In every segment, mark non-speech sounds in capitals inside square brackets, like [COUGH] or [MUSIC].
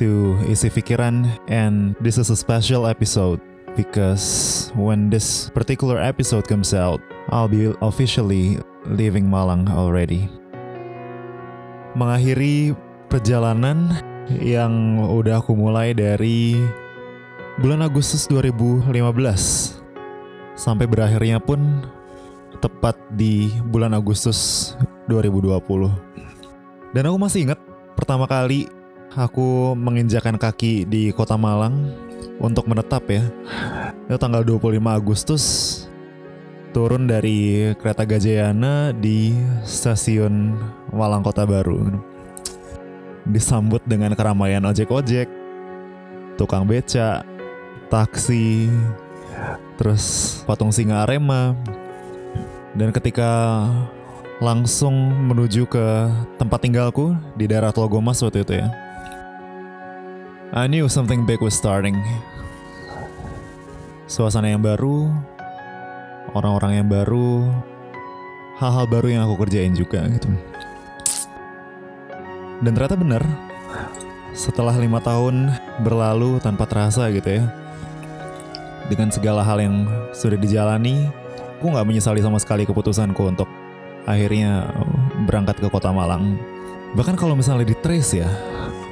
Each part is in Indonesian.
to Isi Pikiran and this is a special episode because when this particular episode comes out, I'll be officially leaving Malang already. Mengakhiri perjalanan yang udah aku mulai dari bulan Agustus 2015 sampai berakhirnya pun tepat di bulan Agustus 2020. Dan aku masih ingat pertama kali aku menginjakan kaki di kota Malang untuk menetap ya. Itu tanggal 25 Agustus turun dari kereta Gajayana di stasiun Malang Kota Baru. Disambut dengan keramaian ojek-ojek, tukang beca, taksi, terus patung singa Arema. Dan ketika langsung menuju ke tempat tinggalku di daerah Tlogomas waktu itu ya. I knew something big was starting. Suasana yang baru, orang-orang yang baru, hal-hal baru yang aku kerjain juga gitu. Dan ternyata benar, setelah lima tahun berlalu tanpa terasa gitu ya, dengan segala hal yang sudah dijalani, aku nggak menyesali sama sekali keputusanku untuk akhirnya berangkat ke kota Malang. Bahkan kalau misalnya di trace ya,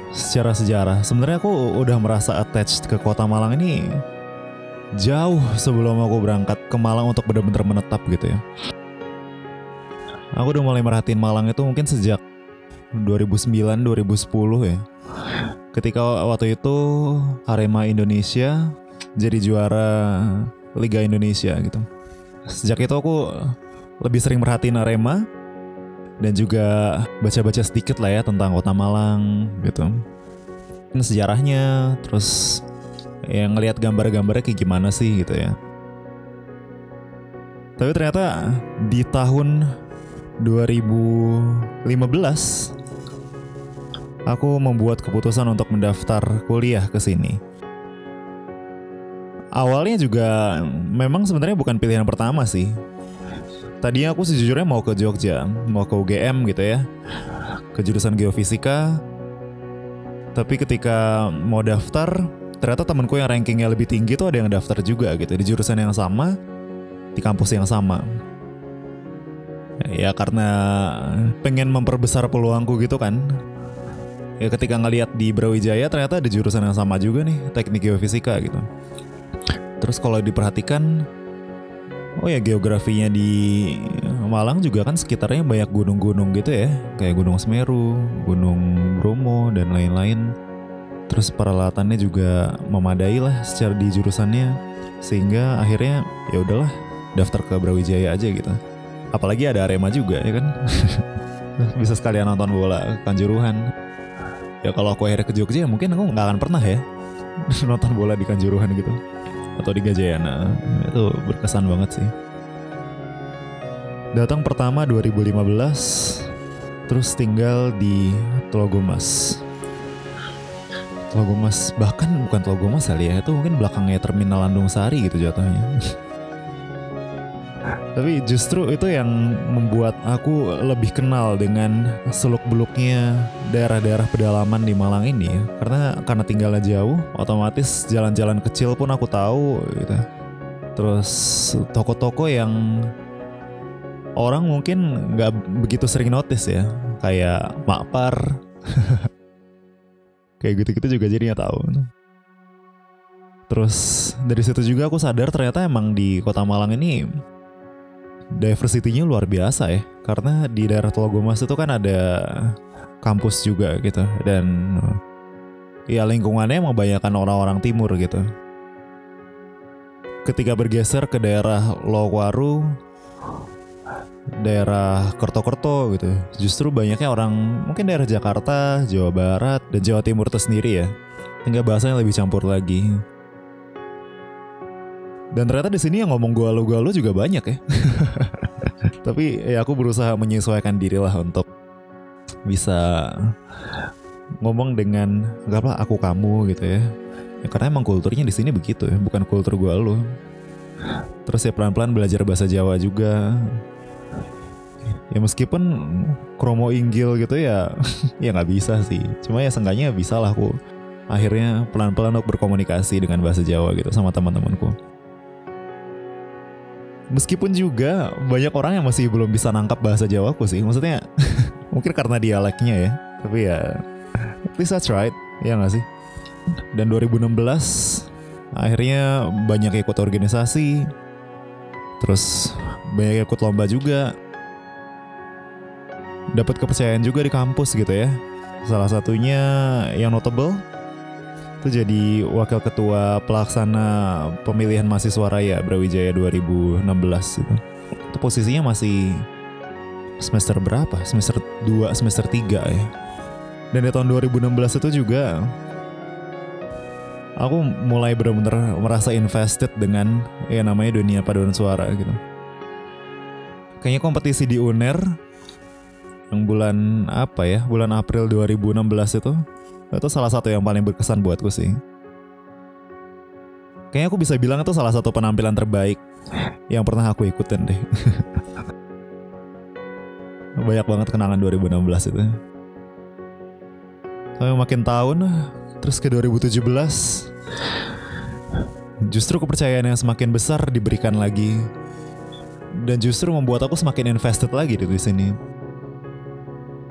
secara sejarah, sebenarnya aku udah merasa attached ke kota Malang ini jauh sebelum aku berangkat ke Malang untuk benar-benar menetap gitu ya. Aku udah mulai merhatiin Malang itu mungkin sejak 2009-2010 ya. Ketika waktu itu Arema Indonesia jadi juara Liga Indonesia gitu. Sejak itu aku lebih sering merhatiin Arema dan juga baca-baca sedikit lah ya tentang Kota Malang gitu. Sejarahnya, terus yang ngelihat gambar-gambarnya kayak gimana sih gitu ya. Tapi ternyata di tahun 2015 aku membuat keputusan untuk mendaftar kuliah ke sini. Awalnya juga memang sebenarnya bukan pilihan pertama sih. Tadinya aku sejujurnya mau ke Jogja, mau ke UGM gitu ya, ke jurusan geofisika. Tapi ketika mau daftar, ternyata temanku yang rankingnya lebih tinggi tuh ada yang daftar juga gitu di jurusan yang sama, di kampus yang sama. Ya karena pengen memperbesar peluangku gitu kan. Ya ketika ngeliat di Brawijaya ternyata ada jurusan yang sama juga nih, teknik geofisika gitu. Terus kalau diperhatikan Oh ya geografinya di Malang juga kan sekitarnya banyak gunung-gunung gitu ya, kayak Gunung Semeru, Gunung Bromo dan lain-lain. Terus peralatannya juga memadai lah secara di jurusannya, sehingga akhirnya ya udahlah daftar ke Brawijaya aja gitu. Apalagi ada Arema juga ya kan, [LAUGHS] bisa sekalian nonton bola Kanjuruhan. Ya kalau aku akhirnya ke Jogja mungkin aku nggak akan pernah ya [LAUGHS] nonton bola di Kanjuruhan gitu atau di Gajayana. Itu berkesan banget sih. Datang pertama 2015 terus tinggal di Tlogomas Tlogomas bahkan bukan Tlogomas kali ya itu mungkin belakangnya terminal Landung Sari gitu jatuhnya tapi justru itu yang membuat aku lebih kenal dengan seluk-beluknya daerah-daerah pedalaman di Malang ini ya. Karena karena tinggalnya jauh, otomatis jalan-jalan kecil pun aku tahu gitu. Terus toko-toko yang orang mungkin nggak begitu sering notice ya, kayak Makpar. [LAUGHS] kayak gitu-gitu juga jadinya tahu. Terus dari situ juga aku sadar ternyata emang di kota Malang ini diversity-nya luar biasa ya. Karena di daerah Tologomas itu kan ada kampus juga gitu dan ya lingkungannya emang banyakkan orang-orang timur gitu. Ketika bergeser ke daerah Lowaru, daerah Kerto-Kerto gitu, justru banyaknya orang mungkin daerah Jakarta, Jawa Barat, dan Jawa Timur itu sendiri ya. Tinggal bahasanya lebih campur lagi. Dan ternyata di sini yang ngomong galau-galau juga banyak ya. [LAUGHS] Tapi ya aku berusaha menyesuaikan diri lah untuk bisa ngomong dengan nggak apa aku kamu gitu ya. ya. Karena emang kulturnya di sini begitu ya, bukan kultur gue lo. Terus ya pelan-pelan belajar bahasa Jawa juga. ya meskipun kromo inggil gitu ya [LAUGHS] ya nggak bisa sih cuma ya seenggaknya bisa lah aku akhirnya pelan-pelan untuk berkomunikasi dengan bahasa Jawa gitu sama teman-temanku meskipun juga banyak orang yang masih belum bisa nangkap bahasa Jawaku sih. Maksudnya [LAUGHS] mungkin karena dialeknya ya. Tapi ya at least that's right. Ya nggak sih? Dan 2016 akhirnya banyak ikut organisasi. Terus banyak ikut lomba juga. Dapat kepercayaan juga di kampus gitu ya. Salah satunya yang notable itu jadi wakil ketua pelaksana pemilihan mahasiswa raya Brawijaya 2016 itu. Itu posisinya masih semester berapa? Semester 2, semester 3 ya. Dan di tahun 2016 itu juga aku mulai benar-benar merasa invested dengan ya namanya dunia paduan suara gitu. Kayaknya kompetisi di UNER yang bulan apa ya? Bulan April 2016 itu itu salah satu yang paling berkesan buatku sih. Kayaknya aku bisa bilang itu salah satu penampilan terbaik yang pernah aku ikutin deh. [LAUGHS] Banyak banget kenangan 2016 itu. Tapi makin tahun, terus ke 2017, justru kepercayaan yang semakin besar diberikan lagi. Dan justru membuat aku semakin invested lagi di sini.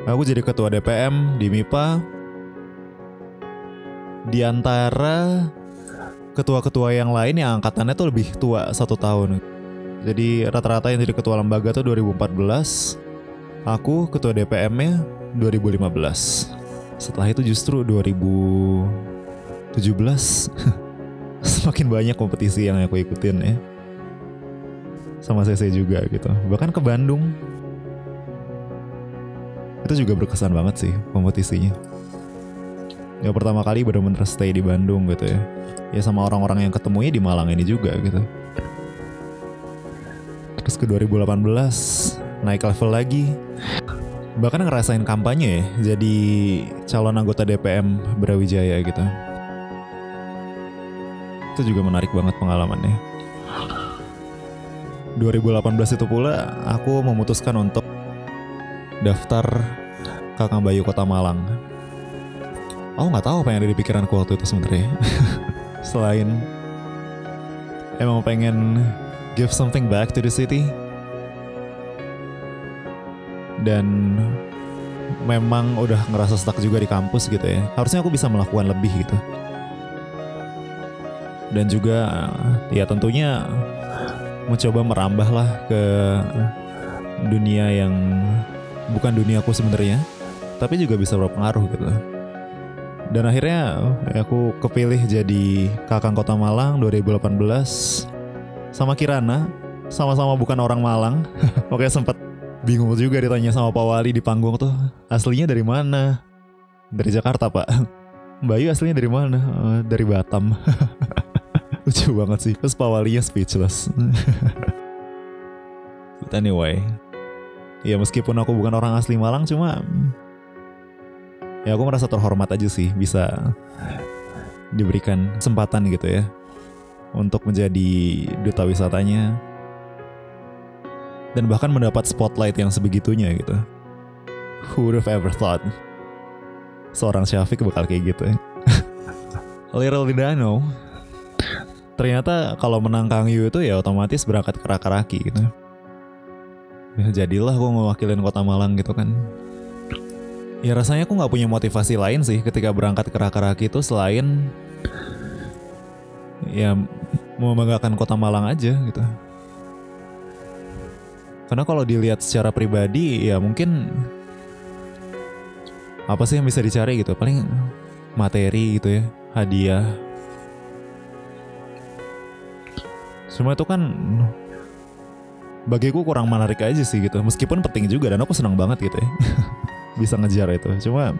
Aku jadi ketua DPM di MIPA, di antara ketua-ketua yang lain yang angkatannya tuh lebih tua satu tahun. Jadi rata-rata yang jadi ketua lembaga tuh 2014, aku ketua DPM-nya 2015. Setelah itu justru 2017 [LAUGHS] semakin banyak kompetisi yang aku ikutin ya. Sama CC juga gitu. Bahkan ke Bandung. Itu juga berkesan banget sih kompetisinya yang pertama kali bener-bener stay di Bandung gitu ya. Ya sama orang-orang yang ketemunya di Malang ini juga gitu. Terus ke 2018 naik level lagi. Bahkan ngerasain kampanye ya jadi calon anggota DPM Brawijaya gitu. Itu juga menarik banget pengalamannya. 2018 itu pula aku memutuskan untuk daftar Kakang Bayu Kota Malang aku nggak tahu apa yang ada di pikiranku waktu itu sebenarnya. [LAUGHS] Selain emang pengen give something back to the city. Dan memang udah ngerasa stuck juga di kampus gitu ya. Harusnya aku bisa melakukan lebih gitu. Dan juga ya tentunya mencoba merambah lah ke dunia yang bukan duniaku sebenarnya tapi juga bisa berpengaruh gitu dan akhirnya aku kepilih jadi Kakang Kota Malang 2018 sama Kirana, sama-sama bukan orang Malang. [LAUGHS] Oke sempat bingung juga ditanya sama Pak Wali di panggung tuh, aslinya dari mana? Dari Jakarta Pak. [LAUGHS] Bayu aslinya dari mana? Uh, dari Batam. [LAUGHS] Lucu banget sih. Terus Pak Walinya speechless. But anyway, ya meskipun aku bukan orang asli Malang, cuma ya aku merasa terhormat aja sih bisa diberikan kesempatan gitu ya untuk menjadi duta wisatanya dan bahkan mendapat spotlight yang sebegitunya gitu. Who would have ever thought seorang Syafiq bakal kayak gitu ya. [LAUGHS] Little did I know, ternyata kalau menang Kang Yu itu ya otomatis berangkat ke Raki gitu. Ya jadilah gue mewakilin kota Malang gitu kan. Ya rasanya aku nggak punya motivasi lain sih ketika berangkat ke Raki itu selain ya membanggakan kota Malang aja gitu. Karena kalau dilihat secara pribadi ya mungkin apa sih yang bisa dicari gitu? Paling materi gitu ya hadiah. Semua itu kan bagiku kurang menarik aja sih gitu. Meskipun penting juga dan aku senang banget gitu ya [LAUGHS] bisa ngejar itu. Cuma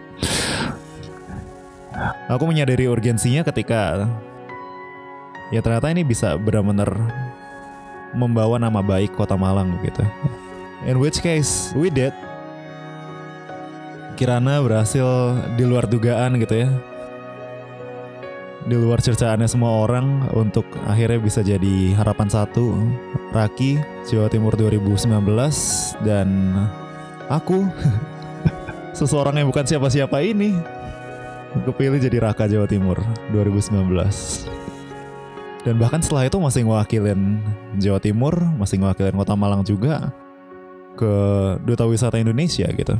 aku menyadari urgensinya ketika ya ternyata ini bisa benar-benar membawa nama baik kota Malang gitu. In which case we did. Kirana berhasil di luar dugaan gitu ya. Di luar cercaannya semua orang untuk akhirnya bisa jadi harapan satu Raki Jawa Timur 2019 dan aku [LAUGHS] seseorang yang bukan siapa-siapa ini. Kepilih jadi Raka Jawa Timur 2019 dan bahkan setelah itu masih ngewakilin Jawa Timur masih ngewakilin Kota Malang juga ke Duta Wisata Indonesia gitu.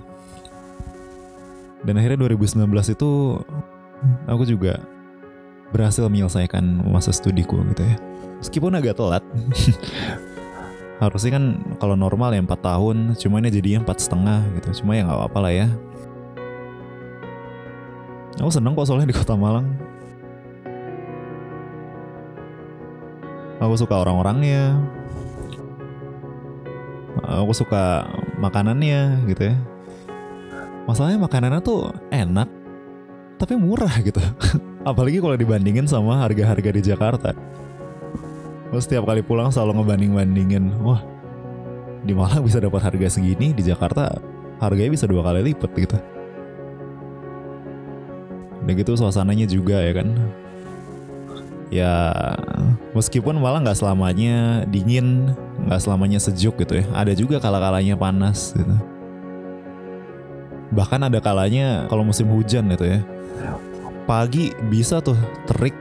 Dan akhirnya 2019 itu aku juga berhasil menyelesaikan masa studiku gitu ya. Meskipun agak telat [LAUGHS] harusnya kan kalau normal ya 4 tahun cuma ini jadinya empat setengah gitu. Cuma ya nggak apa-apa lah ya. Aku seneng kok soalnya di kota Malang. Aku suka orang-orangnya. Aku suka makanannya gitu ya. Masalahnya makanannya tuh enak tapi murah gitu. [LAUGHS] Apalagi kalau dibandingin sama harga-harga di Jakarta Gue setiap kali pulang selalu ngebanding-bandingin. Wah di Malang bisa dapat harga segini di Jakarta harganya bisa dua kali lipat gitu. Dan gitu suasananya juga ya kan? Ya meskipun malah nggak selamanya dingin nggak selamanya sejuk gitu ya ada juga kala-kalanya panas gitu. Bahkan ada kalanya kalau musim hujan gitu ya pagi bisa tuh terik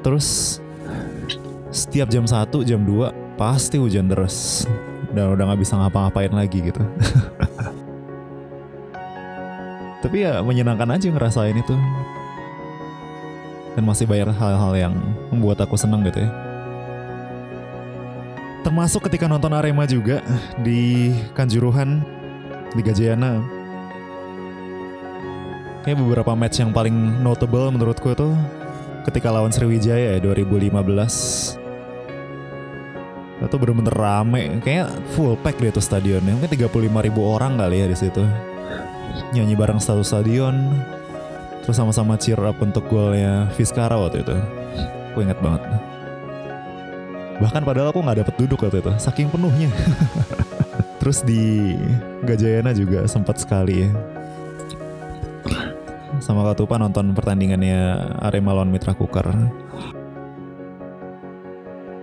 terus setiap jam 1 jam 2 pasti hujan deras. Dan udah nggak bisa ngapa-ngapain lagi gitu. [LAUGHS] Tapi ya menyenangkan aja ngerasain itu. Dan masih bayar hal-hal yang membuat aku senang gitu ya. Termasuk ketika nonton Arema juga di Kanjuruhan di Gajayana. Kayak beberapa match yang paling notable menurutku itu ketika lawan Sriwijaya ya 2015 itu bener-bener rame. Kayak full pack deh tuh stadionnya. Mungkin 35 ribu orang kali ya di situ. Nyanyi bareng satu stadion. Terus sama-sama cheer up untuk golnya Fiskara waktu itu. Aku inget banget. Bahkan padahal aku nggak dapet duduk waktu itu. Saking penuhnya. [LAUGHS] Terus di Gajayana juga sempat sekali ya. Sama Katupa nonton pertandingannya Arema lawan Mitra Kukar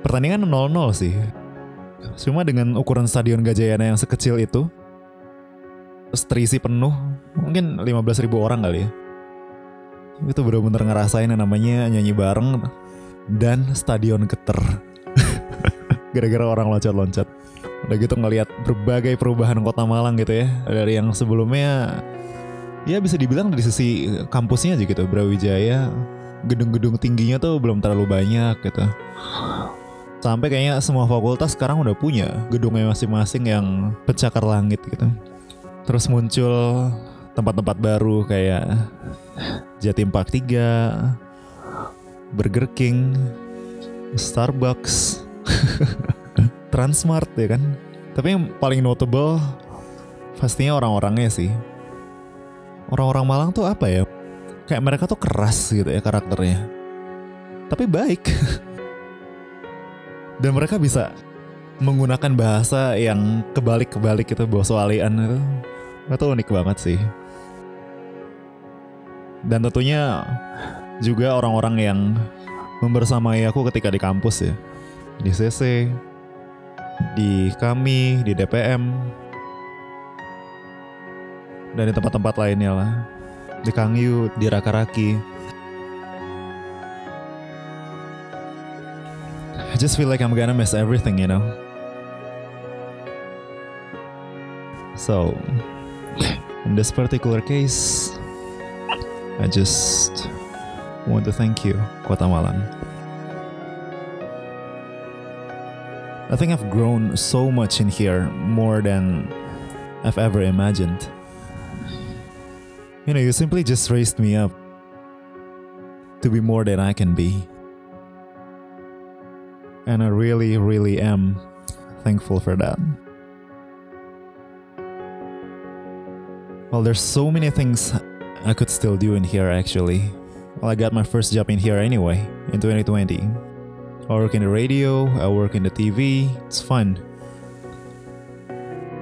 pertandingan 0-0 sih. Cuma dengan ukuran stadion Gajayana yang sekecil itu, terisi penuh, mungkin 15 ribu orang kali ya. Itu bener-bener ngerasain yang namanya nyanyi bareng dan stadion geter. [LAUGHS] Gara-gara orang loncat-loncat. Udah gitu ngeliat berbagai perubahan kota Malang gitu ya. Dari yang sebelumnya, ya bisa dibilang dari sisi kampusnya aja gitu, Brawijaya. Gedung-gedung tingginya tuh belum terlalu banyak gitu Sampai kayaknya semua fakultas sekarang udah punya gedungnya masing-masing yang pencakar langit gitu. Terus muncul tempat-tempat baru kayak Jatim Park 3, Burger King, Starbucks, [LAUGHS] Transmart ya kan. Tapi yang paling notable pastinya orang-orangnya sih. Orang-orang Malang tuh apa ya? Kayak mereka tuh keras gitu ya karakternya. Tapi baik. [LAUGHS] dan mereka bisa menggunakan bahasa yang kebalik-kebalik itu walian itu. Itu unik banget sih. Dan tentunya juga orang-orang yang membersamai aku ketika di kampus ya. Di CC di kami di DPM dan di tempat-tempat lainnya lah. Di Kangyu di Rakaraki just feel like I'm gonna miss everything, you know? So, in this particular case, I just want to thank you, Kota. I think I've grown so much in here, more than I've ever imagined. You know, you simply just raised me up to be more than I can be. And I really, really am thankful for that. Well, there's so many things I could still do in here actually. Well, I got my first job in here anyway, in 2020. I work in the radio, I work in the TV, it's fun.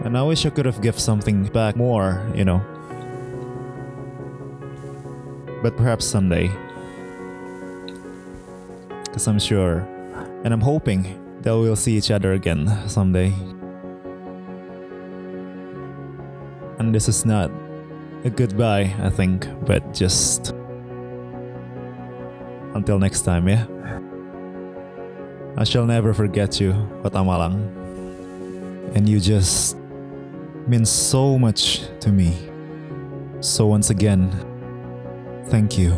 And I wish I could have given something back more, you know. But perhaps someday. Because I'm sure and I'm hoping that we'll see each other again someday. And this is not a goodbye, I think, but just until next time, yeah. I shall never forget you, Kota Malang. And you just mean so much to me. So once again, thank you.